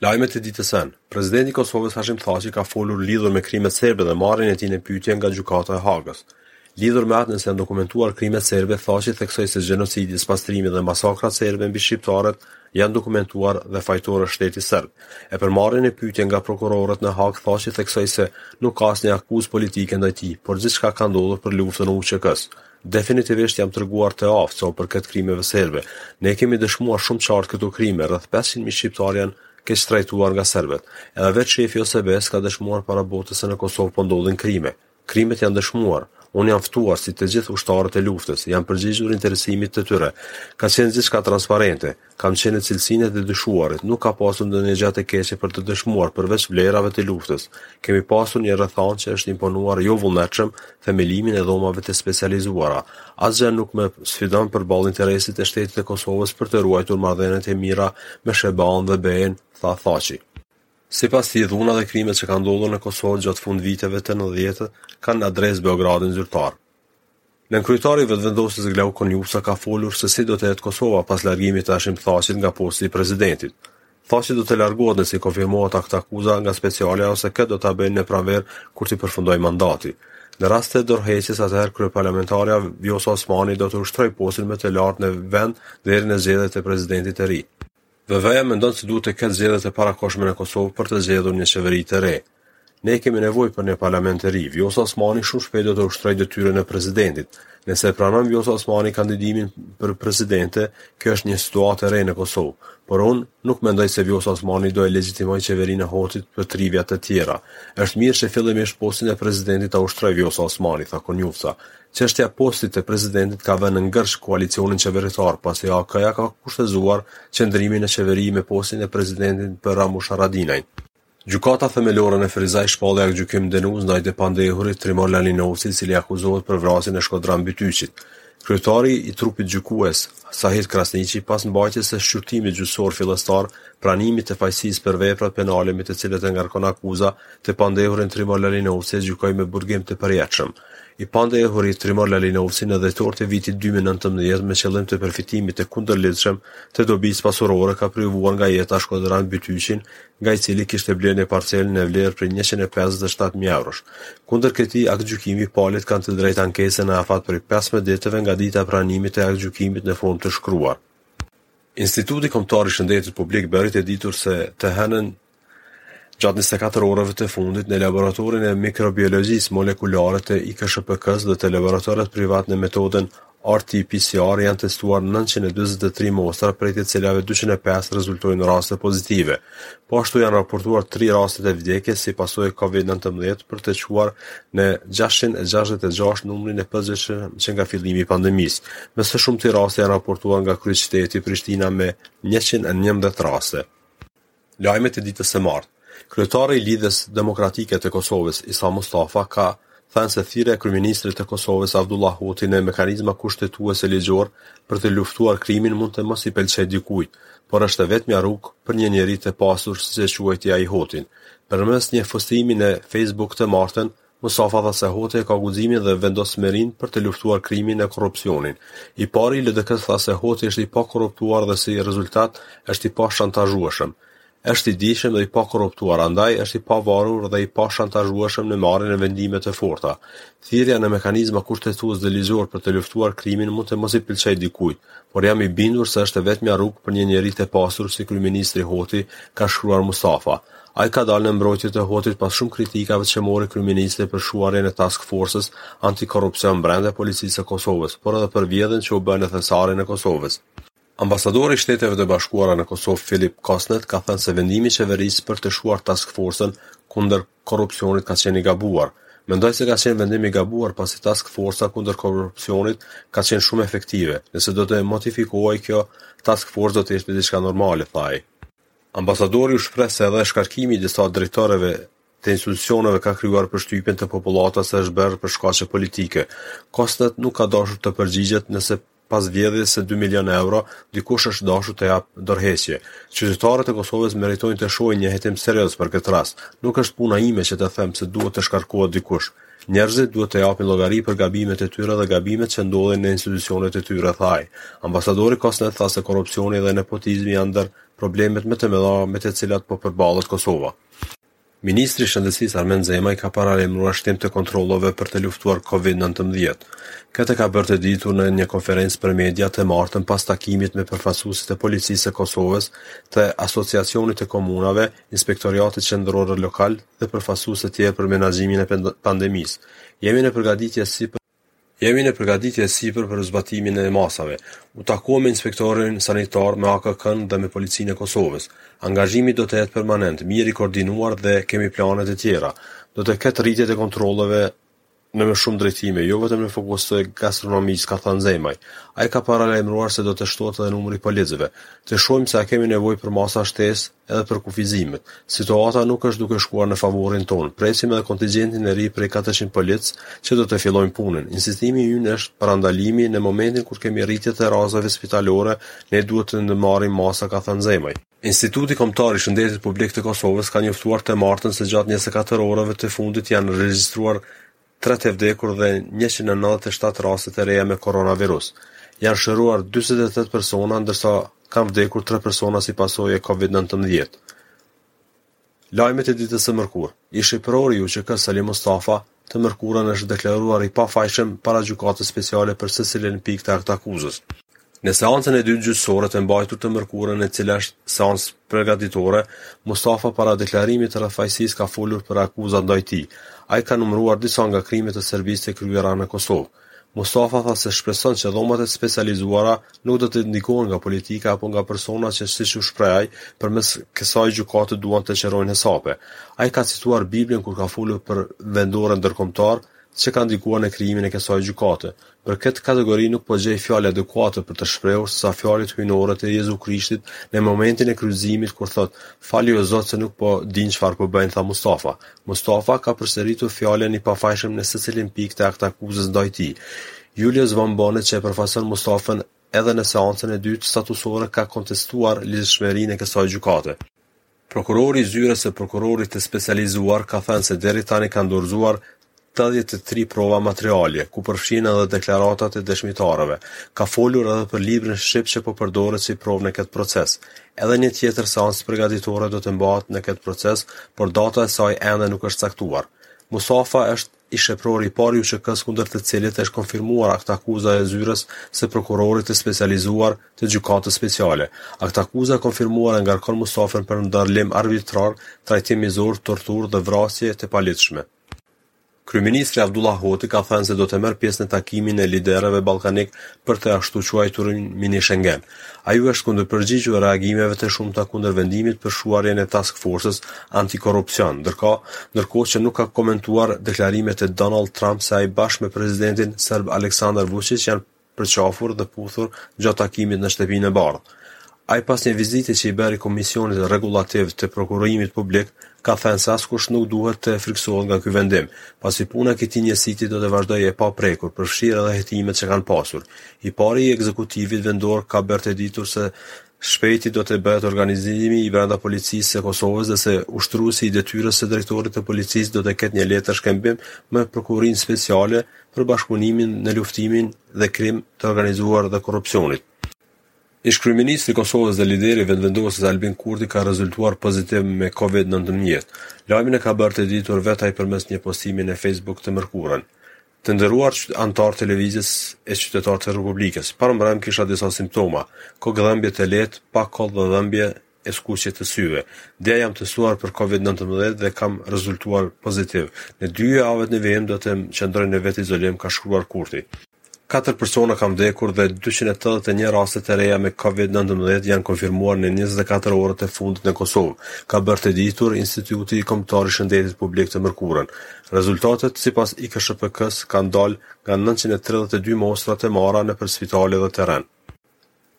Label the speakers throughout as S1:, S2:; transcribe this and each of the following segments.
S1: Lajmet e ditës janë: Presidenti i Kosovës Hashim Thaçi ka folur lidhur me krimet serbe dhe marrjen e tij në pyetje nga Gjykata e Hagës. Lidhur me atë nëse janë dokumentuar krimet serbe, Thaçi theksoi se gjenocidi, spastrimi dhe masakrat serbe mbi shqiptarët janë dokumentuar dhe fajtor është shteti serb. E për marrjen në pyetje nga prokurorët në Hagë, Thaçi theksoi se nuk ka asnjë akuzë politike ndaj tij, por gjithçka ka ndodhur për luftën e UÇK-së. Definitivisht jemi treguar të aftë sa u përket krimeve serbe. Ne kemi dëshmuar shumë qartë këto krime, rreth pesëqind mijë shqiptarë janë keqtrajtuar nga serbët. Edhe vetë shefi i OSBE-së ka dëshmuar para botës se në Kosovë po ndodhin krime. Krimet janë dëshmuar. Unë jam ftuar, si të gjithë ushtarët e luftës, jam përgjigjur interesimit të tyre. Ka qenë gjithçka transparente. Kam qenë në cilësinë e të dyshuarit, nuk ka pasur ndonjë gjë të keqe për të dëshmuar përveç vlerave të luftës. Kemi pasur një rrethanë që është imponuar jo vullnetshëm, themelimin e dhomave të specializuara. Asgjë nuk më sfidon përballë interesit të shtetit të Kosovës për të ruajtur marrëdhëniet e mira me SHBA-në dhe BE-në, tha Thaçi. Sipas tij, dhuna dhe krimet që kanë ndodhur në Kosovë gjatë fundviteve të nëntëdhjeta kanë adresë Beogradin zyrtar. Nënkryetari i Vetëvendosjes Glauk Konjufca ka folur se si do të jetë Kosova pas largimit të Hashim Thaçit nga posti i presidentit. Thaçi do të largohet nëse konfirmohet aktakuza nga Specialja ose këtë do ta bëjë në pranverë kur t'i përfundojë mandati. Në rast të dorëheqjes, atëherë kryeparlamentarja Vjosa Osmani do të ushtrojë postin më të lartë në vend deri në zgjedhjet e presidentit të ri. VV-ja mendon se duhet të ketë zgjedhje të parakohshme në Kosovë për të zgjedhur një qeveri të re. Ne kemi nevojë për një parlament të ri. Vjosa Osmani shumë shpejt do të ushtrojë detyrën e presidentit. Nëse pranon Vjosa Osmani kandidimin për presidente, kjo është një situatë e re në Kosovë. Por unë nuk mendoj se Vjosa Osmani do e legjitimojë qeverinë e Hotit për tri vjet të tjera. Është mirë që fillimisht postin e presidentit ta ushtrojë Vjosa Osmani, tha Konjufca. Çështja e postit të presidentit ka vënë në ngërç koalicionin qeveritar, pasi AAK-ja ka kushtëzuar qëndrimin në qeveri me postin e presidentit për Ramush Haradinajn. Gjykata Themelore në Ferizaj shpalli aktgjykim dënues ndaj të pandehurit Trimor Lalinovci, i cili akuzohet për vrasjen e Shkodran Bytyqit. Kryetari i trupit gjykues, Sahit Krasniqi, pas mbajtjes së shqyrtimit gjyqësor fillestar, pranimit të fajësisë për veprat penale me të cilat e ngarkon akuza, të pandehurin Trimor Lalinovci e gjykoi me burgim të përjetshëm. I pandehuri Trimor Lalinovci në dhjetor të vitit 2019 me qëllim të përfitimit të kundërligjshëm të dobisë pasurore ka privuar nga jeta Shkodran Bytyqin, nga i cili kishte blerë një parcelë në vlerë prej 157 mijë eurosh. Kundër këtij aktgjykimi palët kanë të drejtë ankese në afat prej 15 ditëve nga dita e pranimit të aktgjykimit në formë të shkruar. Instituti Kombëtar i Shëndetit Publik bëri të ditur se të hënën Gjatë njëzet e katër orëve të fundit, në Laboratorin e Mikrobiologjisë Molekulare të IKSHPK-së dhe te laboratorët privatë me metodën RT-PCR janë testuar nëntëqind e dyzet e tri mostra, prej të cilave dyqind e pesë rezultojnë raste pozitive. Po ashtu janë raportuar tri raste të vdekjes si pasojë e Covid nëntëmbëdhjetë, për të çuar në gjashtëqind e gjashtëdhjetë e gjashtë numrin e përgjithshëm që nga fillimi i pandemisë. Më së shumti raste janë raportuar nga kryeqyteti Prishtina me njëqind e njëmbëdhjetë raste. Lajmet e ditës së martë, Kryetari i Lidhjes Demokratike të Kosovës, Isa Mustafa ka thënë se thirrja e kryeministrit të Kosovës, Avdullah Hoti në mekanizma kushtetuese ligjorë për të luftuar krimin mund të mos i pëlqejë dikujt, por është e vetmja rrugë për një njeri të pasur siç e quajti ai Hotin. Përmes një postimi në Facebook të martën, Mustafa tha se Hoti e ka guximin dhe vendosmërinë për të luftuar krimin e korrupsionin. I pari i LDK-së tha se Hoti është i pakorruptuar dhe si rezultat është i pashantazhueshëm. Është i dijshëm dhe i pakorruptuar, andaj është i pavarur dhe i pashantazhueshëm në marrjen e vendimeve të forta. Thirrja në mekanizma kushtetues dhe ligjorë për të luftuar krimin mund të mos i pëlqejë dikujt, por jam i bindur se është e vetmja rrugë për një njeri të pasur si kryeministri Hoti, ka shkruar Mustafa. Ai ka dalë në mbrojtje të Hotit pas shumë kritikave që mori kryeministri për shuarjen e Task Forcës antikorrupsion brenda Policisë së Kosovës, por edhe për vjedhjen që u bë në Thesarin e Kosovës. Ambasadori i Shteteve të Bashkuara në Kosovë Philip Kosnett ka thënë se vendimi i qeverisë për të shuar Task Forcën kundër korrupsionit ka qenë i gabuar. Mendoj se ka qenë vendim i gabuar pasi Task Forca kundër korrupsionit ka qenë shumë efektive. Nëse do të modifikohej kjo Task Forcë do të ishte diçka normale, tha ai. Ambasadori u shpreh se edhe shkarkimi i disa drejtorëve të institucioneve ka krijuar përshtypjen te popullata se është bërë për shkaqe politike. Kosnett nuk ka dashur të përgjigjet nëse pas vjedhjes së dy milionë euro, dikush është dashur të japë dorëheqje. Qytetarët e Kosovës meritojnë të shohin një hetim serioz për këtë rast. Nuk është puna ime që të them se duhet të shkarkohet dikush. Njerëzit duhet të japin llogari për gabimet e tyre dhe gabimet që ndodhin në institucionet e tyre, tha ai. Ambasadori Kosnett tha se korrupsioni dhe nepotizmi janë ndër problemet më të mëdha me të cilat po përballet Kosova. Ministri i Shëndetësisë Armend Zemaj ka paralajmëruar shtim të kontrolleve për të luftuar Covid nëntëmbëdhjetë. Këtë e ka bërë të ditur në një konferencë për media të martën pas takimit me përfaqësuesit e Policisë së Kosovës, të Asociacionit të Komunave, Inspektoriatit Qendror Lokal, dhe përfaqësues të tjerë për menaxhimin e pandemisë. Jemi në përgatitje e sipër Jemi në përgatitje e sipër për zbatimin e masave. U takuam me inspektorin sanitar, me AKK-në dhe me Policinë e Kosovës. Angazhimi do të jetë permanent, mirë i koordinuar dhe kemi plane të tjera. Do të ketë rritje të kontrolleve në më shumë drejtime, jo vetëm në fokus të gastronomisë, ka thënë Zemaj. Ai ka paralajmëruar se do të shtohet edhe numri i policëve. Të shohim se a kemi nevojë për masa shtesë edhe për kufizimet. Situata nuk është duke shkuar në favorin tonë. Presim edhe kontingjentin e ri prej katërqind policë që do të fillojnë punën. Insistimi ynë është parandalimi, në momentin kur kemi rritje të rasteve spitalore, ne duhet të ndërmarrim masa, ka thënë Zemaj. Instituti Kombëtar i Shëndetit Publik të Kosovës ka njoftuar të martën se gjatë 24 orëve të fundit janë regjistruar 3 të vdekur dhe 197 raste të reja me koronavirus. Janë shëruar 48 persona, ndërsa kanë vdekur 3 persona si pasojë e COVID-19. Lajmet e ditës së mërkurë, Ish-eprori i UÇK-së Salih Mustafa, të mërkurën është deklaruar i pafajshëm para Gjykatës Speciale për secilin pikë të aktakuzës. Në seancën e dytë gjyqësore të mbajtur të mërkurën e cila është seancë përgatitore, Mustafa para deklarimit rreth fajësisë ka folur për akuzat ndaj tij. Ai ka numëruar disa nga krimet e Serbisë të kryera në Kosovë. Mustafa tha se shpreson që dhomat e specializuara nuk do të ndikohen nga politika apo nga persona që siç u shpreh ai, përmes kësaj gjykate duan të qërojnë hesape. Ai ka cituar Biblën kur ka folur për vendor e ndërkombëtar që ka ndikuar në krijimin e kësaj gjykate. Për këtë kategori nuk po gjej fjalë adekuate për të shprehur sesa fjalët hyjnore të Jezu Krishtit në momentin e kryqëzimit kur thotë, Fali o Zot se nuk po dinë çfarë po bëjnë, tha Mustafa. Mustafa ka përsëritur fjalën i pafajshëm në secilin pikë të aktakuzës ndaj tij. Julius von Bone që e përfaqëson Mustafën edhe në seancën e dytë statusore ka kontestuar ligjshmërinë e kësaj gjykate. Prokurori i Zyrës së Prokurorit të Specializuar ka thënë se deri tani kanë dorëzuar tetëdhjetë e tri prova materiale, ku përfshihen edhe deklaratat e dëshmitarëve. Ka folur edhe për librin shqip që po përdoret si provë në këtë proces. Edhe një tjetër seancë përgatitore do të mbahet në këtë proces, por data e saj ende nuk është caktuar. Mustafa është ish-eprori i parë i UÇK-së kundër të cilit është konfirmuar aktakuza e Zyrës së Prokurorit të Specializuar të Gjykatës Speciale. Aktakuza e konfirmuar e ngarkon Mustafën për ndalim arbitrar, trajtim mizor, torturë dhe vrasje të paligjshme. Kryeministri Avdullah Hoti ka thënë se do të merr pjesë në takimin e liderëve ballkanikë për të ashtuquajturin mini-Shengen. Ai u është kundërpërgjigjur reagimeve të shumta kundër vendimit për shuarjen e Task Forcës antikorrupsion, ndërkohë, ndërkohë që nuk ka komentuar deklarimet e Donald Trump se ai bashkë me presidentin serb Aleksandar Vuçiq janë përqafur dhe puthur gjatë takimit në Shtëpinë e Bardhë. Ai pas një vizite që i bëri Komisionit Rregullativ të Prokurimit Publik, ka thënë se askush nuk duhet të frikësohet nga ky vendim, pasi puna e këtij njësiti do të vazhdojë e paprekur, përfshirë edhe hetimet që kanë pasur. I pari i ekzekutivit vendor ka bërë të ditur se Shpejti do të bëhet organizimi i brenda Policisë së Kosovës dhe se ushtruesi i detyrës së Drejtorit të Policisë do të ketë një letërkëmbim me Prokurorinë Speciale për bashkëpunimin në luftimin e krimit të organizuar dhe korrupsionit. Ish-kryeministri i Kosovës dhe lideri i Vetëvendosjes Albin Kurti ka rezultuar pozitiv me Covid nëntëmbëdhjetë. Lajmin e ka bërë të ditur vetë ai përmes një postimi në Facebook të mërkurën. Të nderuar anëtarë të Lëvizjes e qytetarë të Republikës, parëmbrëmë kisha disa simptoma, kokëdhëmbje të lehtë, pak kollë dhe dhëmbje e skuqje të syve. Dje jam testuar për Covid nëntëmbëdhjetë dhe kam rezultuar pozitiv. Në dy javët në vijim do të qëndroj në vetizolim, ka shkruar Kurti. Katër persona kanë vdekur dhe dyqind e tetëdhjetë e një raste të reja me Covid nëntëmbëdhjetë janë konfirmuar në njëzet e katër orët e fundit në Kosovë, ka bërë të ditur Instituti Kombëtar i Shëndetit Publik të mërkurën. Rezultatet sipas IKSHPK-së kanë dalë nga nëntëqind e tridhjetë e dy mostrat e marra nëpër spitale dhe terren.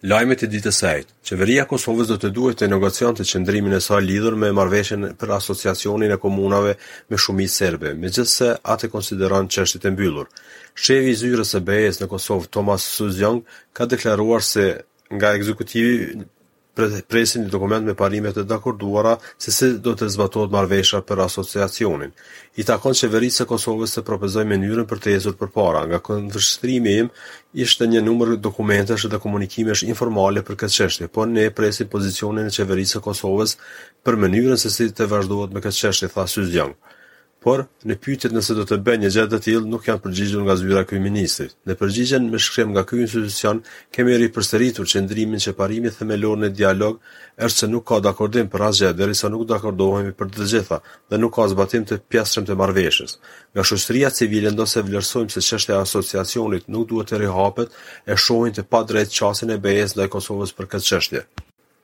S1: Lajmet e ditës së enjte, Qeveria e Kosovës do të duhej të negocionte qëndrimin e saj lidhur me marrëveshjen për Asociacionin e Komunave me shumicë serbe, megjithëse atë e konsideron çështje të mbyllur. Shefi i Zyrës së BE-së në Kosovë, Tomas Szunyog, ka deklaruar se nga ekzekutivi, presin një dokument me parimet e dakorduara se si do të zbatohet marrëveshja për asociacionin. I takon qeverisë së Kosovës të propozojë mënyrën për të ecur përpara. Nga këndvështrimi im ishte një numër dokumentesh dhe komunikimesh informale për këtë çështje, por ne presim pozicionin e qeverisë së Kosovës për mënyrën se si të vazhdohet me këtë çështje, tha Szunyog. Por, në pyetjet nëse do të bëjë një gjë të tillë nuk janë përgjigjur nga Zyra e Kryeministrit. Në përgjigjen me shkrim nga ky institucion kemi ripërsëritur qëndrimin që parimi themelor në dialog është se nuk ka dakordim për asgjë derisa nuk dakordohemi për të gjitha dhe nuk ka zbatim të pjesshëm të marrëveshjes. Nga shoqëria civile ndonëse vlerësojmë se çështja e asociacionit nuk duhet të rihapet, e shohin të padrejtë qasjen e BE-së ndaj Kosovës për këtë çështje.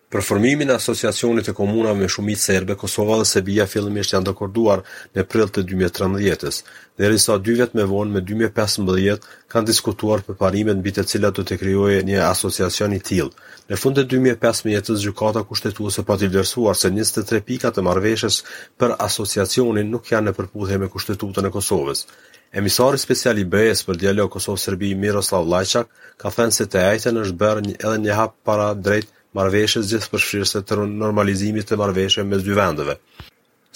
S1: Për formimin e Asociacionit të komunave me shumicë serbe, Kosova dhe Serbia fillimisht janë dakorduar në prill të dy mijë e trembëdhjetë-s, derisa dy vjet më vonë me dy mijë e pesëmbëdhjetë kanë diskutuar për parimet mbi të cilat do të krijohej një asociacion i tillë. Në fund të dy mijë e pesëmbëdhjetë-s Gjykata Kushtetuese pati vlerësuar se njëzet e tre pika të marrëveshjes për Asociacionin nuk janë në përputhje me Kushtetutën e Kosovës. Emisari special i BE-së për dialog Kosovë-Serbi Miroslav Lajçak ka thënë se të enjten është bërë edhe një hap para drejt marrëveshjes gjithëpërfshirëse të normalizimit të marrëveshjeve mes dy vendeve.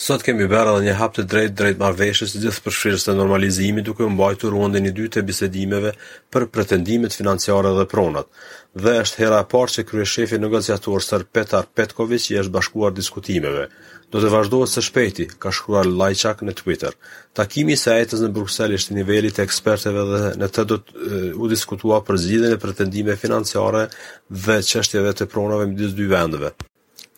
S1: Sot kemi bërë edhe një hap të drejtë drejt marrëveshjes gjithëpërfshirëse të normalizimit duke mbajtur raundin e dytë të bisedimeve për pretendimet financiare dhe pronat dhe është hera e parë që kryeshefi negociator serb Petar Petkoviq i është bashkuar diskutimeve Do të vazhdohet së shpejti, ka shkruar Lajçak në Twitter. Takimi i së enjtes në Bruksel është i nivelit të ekspertëve dhe në të do të u diskutua për zgjidhjen e pretendimeve financiare dhe çështjeve të pronave midis dy vendeve.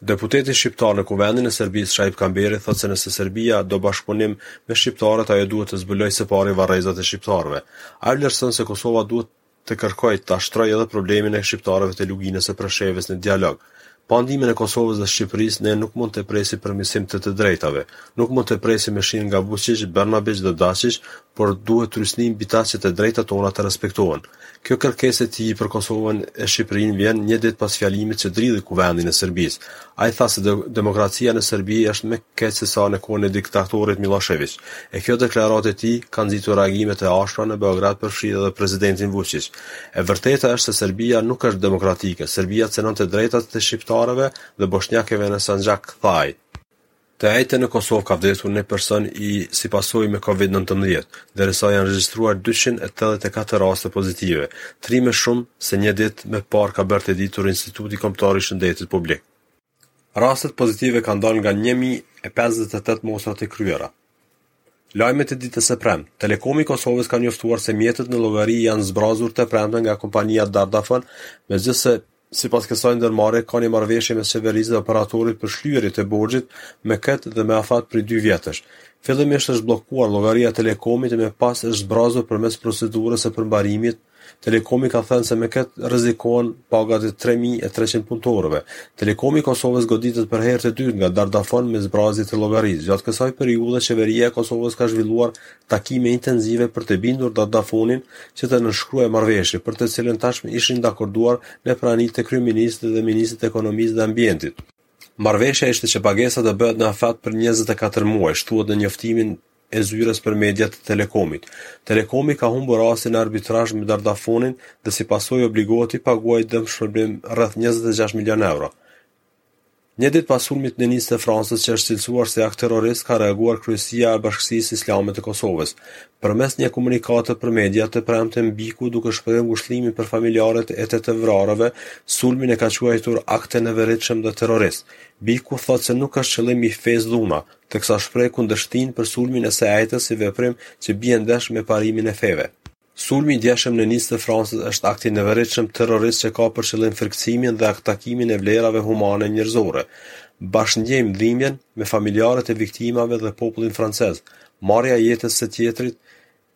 S1: Deputeti shqiptar në Kuvendin e Serbisë, Shaip Kamberi, thotë se nëse Serbia do bashkëpunim me shqiptarët, ajo duhet të zbulojë së pari varrezat e shqiptarëve. Ai vlerëson se Kosova duhet të kërkojë ta shtrojë edhe problemin e shqiptarëve të Luginës së Preshevës në dialog. Pa ndihmën e Kosovës dhe Shqipërisë, ne nuk mund të presim përmirësim të të drejtave. Nuk mund të presim mëshirë nga Vuçiç, Bërnabiç dhe Daçiç, por duhet trysni mbi ta që të drejtat tona të respektohen. Kjo kërkesë e tij për Kosovën e Shqipërinë vjen një ditë pas fjalimit që dridhi Kuvendin e Serbisë. Ai tha se demokracia në Serbi është më keq se sa në kohën e diktatorit Millosheviq, e kjo deklaratë e tij ka nxitur reagime të ashpra në Beograd përfshirë edhe presidentin Vuçiq. E vërteta është se Serbia nuk është demokratike, Serbia cenon të drejtat e shqiptarëve dhe boshnjakëve në Sanxhak, tha ai. Të enjten në Kosovë ka vdekur një person si pasojë me Covid nëntëmbëdhjetë, derisa janë regjistruar dyqind e tetëdhjetë e katër raste pozitive, tri më shumë se një ditë më parë ka bërë të ditur Instituti Kombëtar i Shëndetit Publik. Rastet pozitive kanë dalë nga një mijë e pesëdhjetë e tetë mostra të kryera. Lajmet e ditës së premte, Telekomi i Kosovës ka njoftuar se mjetet në llogari janë zbrazur të premten nga kompania Dardafon, megjithëse Sipas kësaj ndërmarrjeje ka një marrëveshje mes qeverisë dhe operatorit për shlyerjen e borxhit me këste dhe me afat prej dy vjetësh. Fillimisht është bllokuar llogaria e Telekomit e me pas është zbrazur përmes procedurës së përmbarimit. Telekomi ka thënë se me këtë rrezikohen pagat e tre mijë e treqind punëtorëve. Telekomi i Kosovës goditet për herë të dytë nga Dardafon me zbrazje të llogarisë. Gjatë kësaj periudhe qeveria e Kosovës ka zhvilluar takime intensive për të bindur Dardafonin që të nënshkruajë marrëveshje, për të cilën tashmë ishin dakorduar në prani të kryeministrit dhe ministrit të Ekonomisë dhe Ambientit. Marrëveshja ishte që pagesa të bëhet në afat prej njëzet e katër muaj, shtuhet në njoftimin e zyrës për media të Telekomit. Telekomi ka humbur rastin në arbitrazh me Dardafonin dhe si pasojë obligohet t'i paguajë dëmshpërblim rreth njëzet e gjashtë milionë euro. Një ditë pas sulmit në Nisë të Francës që është cilësuar si akt terrorist ka reaguar Kryesia e Bashkësisë Islame të Kosovës, përmes një komunikate për media të premten BIK-u duke shprehur ngushëllimin për familjarët e të të vrarëve, sulmin e ka quajtur akt të neveritshëm dhe terrorist. BIK-u thotë se nuk është qëllim i fesë dhuna, teksa shpreh kundërshtinë për sulmin e së enjtes si veprim që bie ndesh me parimet e feve. Sulmi i djeshëm në Nis të Francës është akt i neveritshëm terrorist që ka për qëllim frikësimin dhe atakimin e vlerave humane njerëzore. Bashkëndjejmë dhimbjen me familjarët e viktimave dhe popullin francez. Marrja e jetës së tjetrit,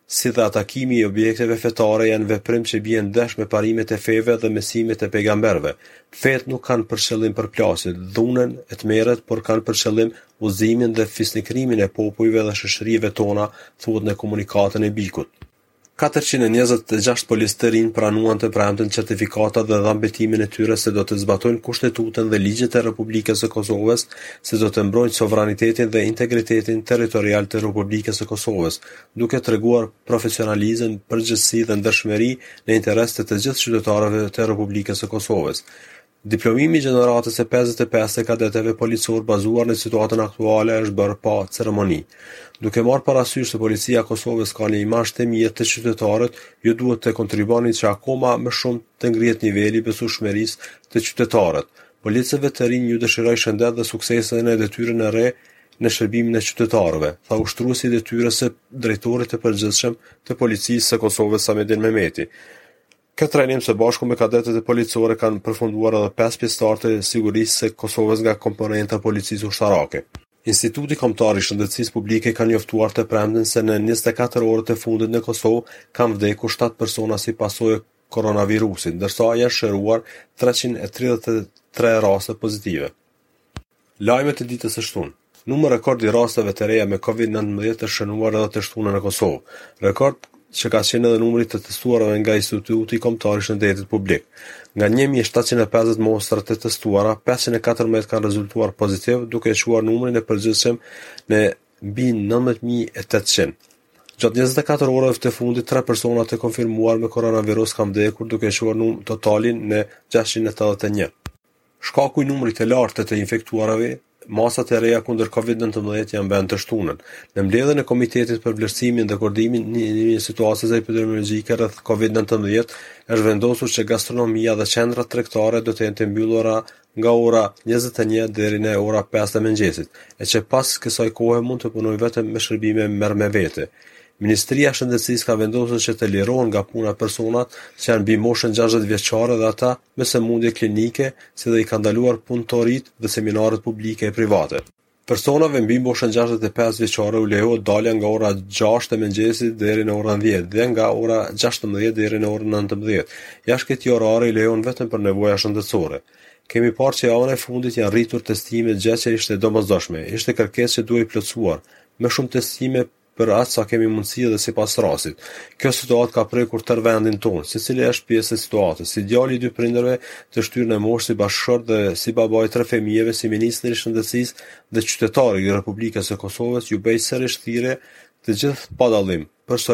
S1: si dhe atakimi i objekteve fetare janë veprim që bien ndesh me parimet e feve dhe mësimet e pejgamberëve. Fetë nuk kanë për qëllim përplasjet, dhunën e tmerret, por kanë për qëllim udhëzimin dhe fisnikërimin e popujve dhe shoqërive tona, thuhet në komunikatën e BIK-ut. Katërqind e njëzet e gjashtë policë të rinj pranuan të premten certifikata dhe dhanë betimin e tyre se do të zbatojnë Kushtetutën dhe ligjet e Republikës së Kosovës, se do të mbrojnë sovranitetin dhe integritetin territorial të Republikës së Kosovës, duke treguar profesionalizëm, përgjegjësi dhe ndershmëri në interes të të gjithë qytetarëve të Republikës së Kosovës. Diplomimi i gjeneratës së pesëdhjetë e pesë të kadetëve policorë bazuar në situatën aktuale është bërë pa ceremoni. Duke marrë parasysh se policia e Kosovës ka një imazh të mirë te qytetarët, ju duhet të kontribuoni që akoma më shumë të ngrihet niveli i besueshmërisë te qytetarët. Policëve të rinj ju dëshiroj shëndet dhe suksese në detyrën e re në shërbimin e qytetarëve, tha ushtruesi i detyrës së Drejtorit të Përgjithshëm të Policisë së Kosovës Samedin Mehmeti. Këtë trajnim së bashku me kadetët policorë kanë përfunduar edhe pesë pjesëtarë të sigurisë së Kosovës nga komponenta e Policisë Ushtarake. Instituti Kombëtar i Shëndetësisë Publike ka njoftuar të premten se në njëzet e katër orët e fundit në Kosovë kanë vdekur shtatë persona si pasojë e koronavirusit, ndërsa janë shëruar treqind e tridhjetë e tre raste pozitive. Lajmet e ditës së shtunë, Numër rekord i rasteve të reja me Covid nëntëmbëdhjetë është shënuar edhe të shtunën në Kosovë. Rekord që ka qenë edhe numri i të testuarve nga Instituti Kombëtar i Shëndetit Publik. Nga një mijë e shtatëqind e pesëdhjetë mostra të testuara, pesëqind e katërmbëdhjetë kanë rezultuar pozitive, duke e çuar numrin e përgjithshëm në mbi nëntëmbëdhjetë mijë e tetëqind. Gjatë njëzet e katër orëve të fundit, tre persona të konfirmuar me koronavirus kanë vdekur, duke e çuar totalin në gjashtëqind e tetëdhjetë e një. Shkaku i numrit të lartë të të infektuarave, masat e reja kundër Covid nëntëmbëdhjetë janë bërë të shtunën. Në mbledhjen e Komitetit për Vlerësimin dhe Koordimin e Situatës Epidemiologjike rreth Covid nëntëmbëdhjetë është vendosur që gastronomia dhe qendrat tregtare do të jenë të mbyllura nga ora njëzet e një deri në ora pesë të mëngjesit, e që pas kësaj kohe mund të punojnë vetëm me shërbime merr me vete. Ministria e Shëndetësisë ka vendosur që të lirohen nga puna personat që janë mbi moshën gjashtëdhjetë vjeçare dhe ata me sëmundje klinike si dhe i ka ndaluar punëtoritë dhe seminaret publike e private. Personave mbi moshën gjashtëdhjetë e pesë vjeçare u lejohet dalja nga ora gjashtë e mëngjesit deri në orën dhjetë dhe nga ora gjashtëmbëdhjetë deri në orën nëntëmbëdhjetë. Jashtë këtij orari lejohen vetëm për nevoja shëndetësore. Kemi parë që javën e fundit janë rritur testimet gjë që ishte e domosdoshme, ishte kërkesë që duhej plotësuar, më shumë testime për aq sa kemi mundësi dhe sipas rastit. Kjo situatë ka prekur tërë vendin tonë, secili është pjesë e situatës, si djali i dy prindërve të shtyrë në moshë, si bashkëshort dhe si baba i tre fëmijëve, si ministër i shëndetësisë dhe qytetar i Republikës së Kosovës, ju bëj sërish thirrje të gjithë pa dallim, për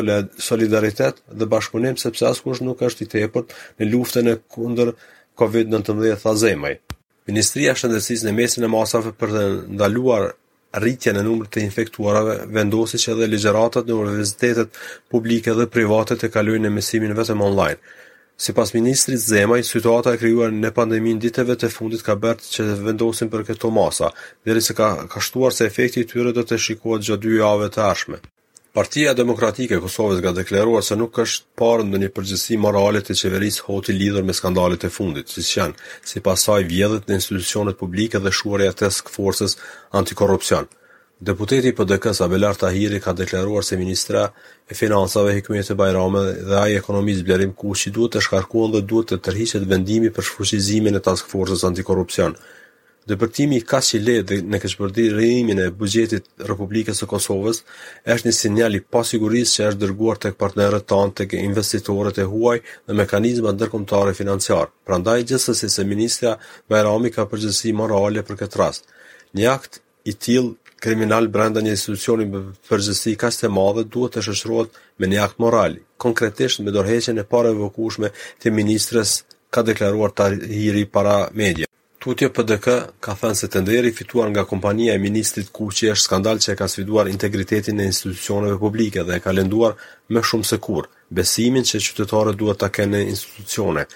S1: solidaritet dhe bashkëpunim sepse askush nuk është i tepërt në luftën kundër Covid nëntëmbëdhjetë, tha Zemaj. Ministria e Shëndetësisë në mesin e masave për të ndaluar rritjen e numrit të infektuarave vendosi që edhe ligjëratat në universitetet publike dhe private të kalojnë në mësimin vetëm online. Sipas ministrit Zemaj, situata e krijuar me pandeminë ditëve të fundit ka bërë që të vendosin për këto masa, derisa ka ka shtuar se efekti i tyre do të shikohet gjatë dy javëve të ardhshme. Partia Demokratike e Kosovës ka deklaruar se nuk është parë ndonjë përgjegjësi morale të qeverisë Hoti lidhur me skandalet e fundit, siç janë, sipas saj, vjedhjet në institucionet publike dhe shuarja e Task Forcës antikorrupsion. Deputeti i PDK-së, Abelard Tahiri, ka deklaruar se ministrja e Financave, Hykmete Bajrami, dhe ai i Ekonomisë, Blerim Kuçi, duhet të shkarkohen dhe duhet të tërhiqet vendimi për shfuqizimin e Task Forcës antikorrupsion. Depërtimi kaq i lehtë në keqpërdorimin e buxhetit të Republikës së Kosovës është një sinjal i pasigurisë që është dërguar tek partnerët tanë, tek investitorët e huaj dhe mekanizmat ndërkombëtarë financiarë. Prandaj, gjithsesi se ministrja Bajrami ka përgjegjësi morale për këtë rast. Një akt i tillë kriminal brenda një institucioni me përgjegjësi kaq të madhe duhet të shoqërohet me një akt moral, konkretisht me dorëheqjen e parevokueshme të ministres, ka deklaruar Tahiri para mediave. Tutje PDK ka thënë se tenderi i fituar nga kompania e ministrit Kuçi është skandal që e ka sfiduar integritetin e institucioneve publike dhe e ka lënduar më shumë se kurrë, besimin që qytetarët duhet ta kenë në institucione.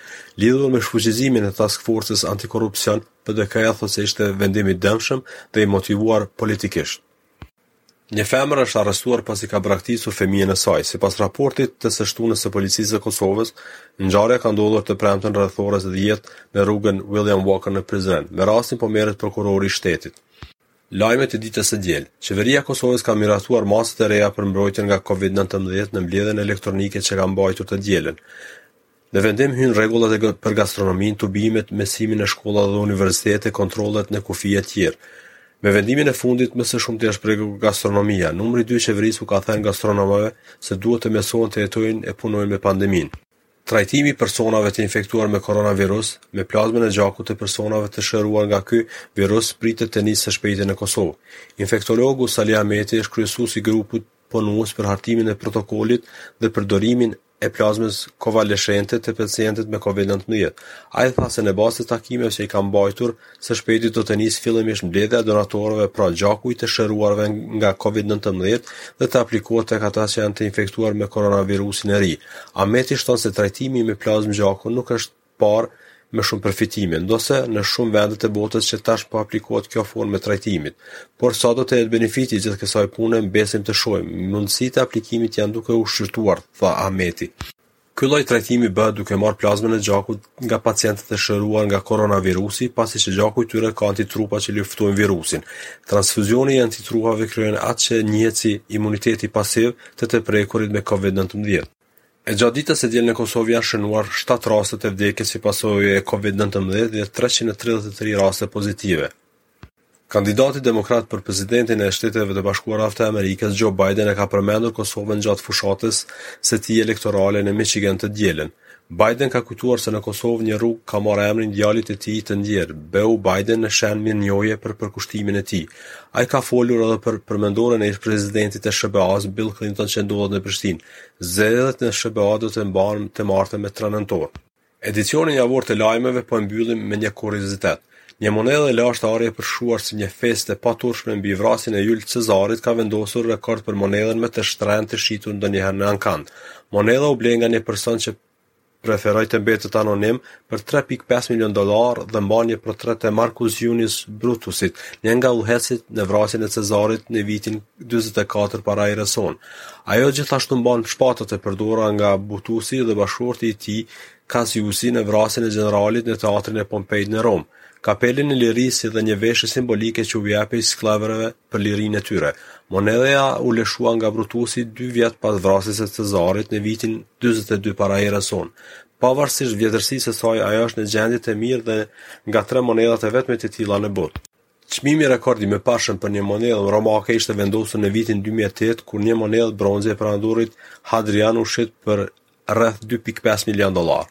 S1: Lidhur me shfuqizimin e Task Forcës Antikorrupsion, PDK-ja thotë se ishte vendim i dëmshëm dhe i motivuar politikisht. Një femër është arrestuar pasi ka braktisur fëmijën e saj. Sipas raportit të së shtunës së Policisë së Kosovës, ngjarja ka ndodhur të premten rreth orës dhjetë në rrugën William Walker në Prizren. Me rastin po merret prokurori i shtetit. Lajmet e ditës së diel. Qeveria e Kosovës ka miratuar masat e reja për mbrojtjen nga Covid nëntëmbëdhjetë në mbledhjen elektronike që ka mbajtur të dielën. Në vendim hyjnë rregullat për gastronominë, tubimet, mësimin në shkolla dhe universitete, kontrollet në kufi e tjerë. Me vendimin e fundit, më së shumti është prekur gastronomia. Numri dy i qeverisë u ka thënë gastronomëve se duhet të mësohen të jetojnë e punojnë me pandeminë. Trajtimi i personave të infektuar me koronavirus, me plazmën e gjakut të personave të shëruar nga ky virus pritet të nisë së shpejti në Kosovë. Infektologu Sali Ahmeti është kryesues i grupit punues për hartimin e protokollit dhe përdorimin e plazmës kovaleshente të pacientët me Covid nëntëmbëdhjetë. Ai tha se në bazë të takimeve që i ka mbajtur, së shpejti do të nisë fillimisht mbledhja e donatorëve pra gjakut të të shëruarve nga Covid nëntëmbëdhjetë dhe të aplikuar tek ata që janë të infektuar me koronavirusin e ri. Ahmeti shton se trajtimi me plazmë gjaku nuk është parë me shumë përfitime, ndonëse në shumë vende të botës që tash po aplikohet kjo formë e trajtimit. Por sa do të jetë benefiti i gjithë kësaj pune, mbesim të shohim. Mundësitë e aplikimit janë duke u shqyrtuar, tha Ahmeti. Ky lloj trajtimi bëhet duke marrë plazmën e gjakut nga pacientët e shëruar nga koronavirusi, pasi që gjaku i tyre ka antitrupa që luftojnë virusin. Transfuzioni i antitrupave krijon atë që njihet si imuniteti pasiv te të prekurit me COVID-19. E gjatë ditës së diel në Kosovë janë shënuar shtatë raste të vdekjes si pasojë e Covid nëntëmbëdhjetë dhe treqind e tridhjetë e tri raste pozitive. Kandidati demokrat për presidentin e Shteteve të Bashkuara të Amerikës, Joe Biden e ka përmendur Kosovën gjatë fushatës së tij elektorale në Michigan të dielën. Biden ka kujtuar se në Kosovë një rrugë ka marrë emrin e djalit të tij të ndjerë, Beau Biden në shenjë mirënjohje për përkushtimin e tij. Ai ka folur edhe për përmendoren e ish-presidentit të SHBA-së, Bill Clinton që ndodhet në Prishtinë. Zgjedhjet në SHBA do të mbahen të martën më tre nëntor. Edicionin javor të lajmeve po e mbyllim me një kuriozitet. Një monedhë e lashtë ari e përshkruar si një festë e paturpshme mbi vrasjen e Jul Cezarit ka vendosur rekord për monedhën më të shtrenjtë të shitur ndonjëherë në ankand. Monedha u ble nga një person që preferoi të mbetet anonim, për tre pikë pesë milionë dollarë dhe mban një portret të Markus Junius Brutusit, një nga udhëheqësit në vrasjen e Cezarit në vitin dyzet e katër para erës sonë. Ajo gjithashtu mban shpatat e përdorura nga Butusi dhe bashkëshorti i tij Kasiusi në vrasjen e gjeneralit në teatrin e Pompeit në Romë. Kapelën e lirisë si dhe një veshje simbolike që u japej skllevërve për lirinë e tyre. Monedha u lëshua nga Brutusi dy vjet pas vrasjes së Cezarit në vitin 42 para erës sonë. Pavarësisht vjetërsisë së saj, ajo është në gjendje të mirë dhe nga tre monedhat e vetme të tilla në botë. Çmimi rekord i mëparshëm për një monedhë romake ishte vendosur në vitin 2008 kur një monedhë bronzi e perandorit Hadrian u shit për rreth dy pikë pesë milionë dollarë.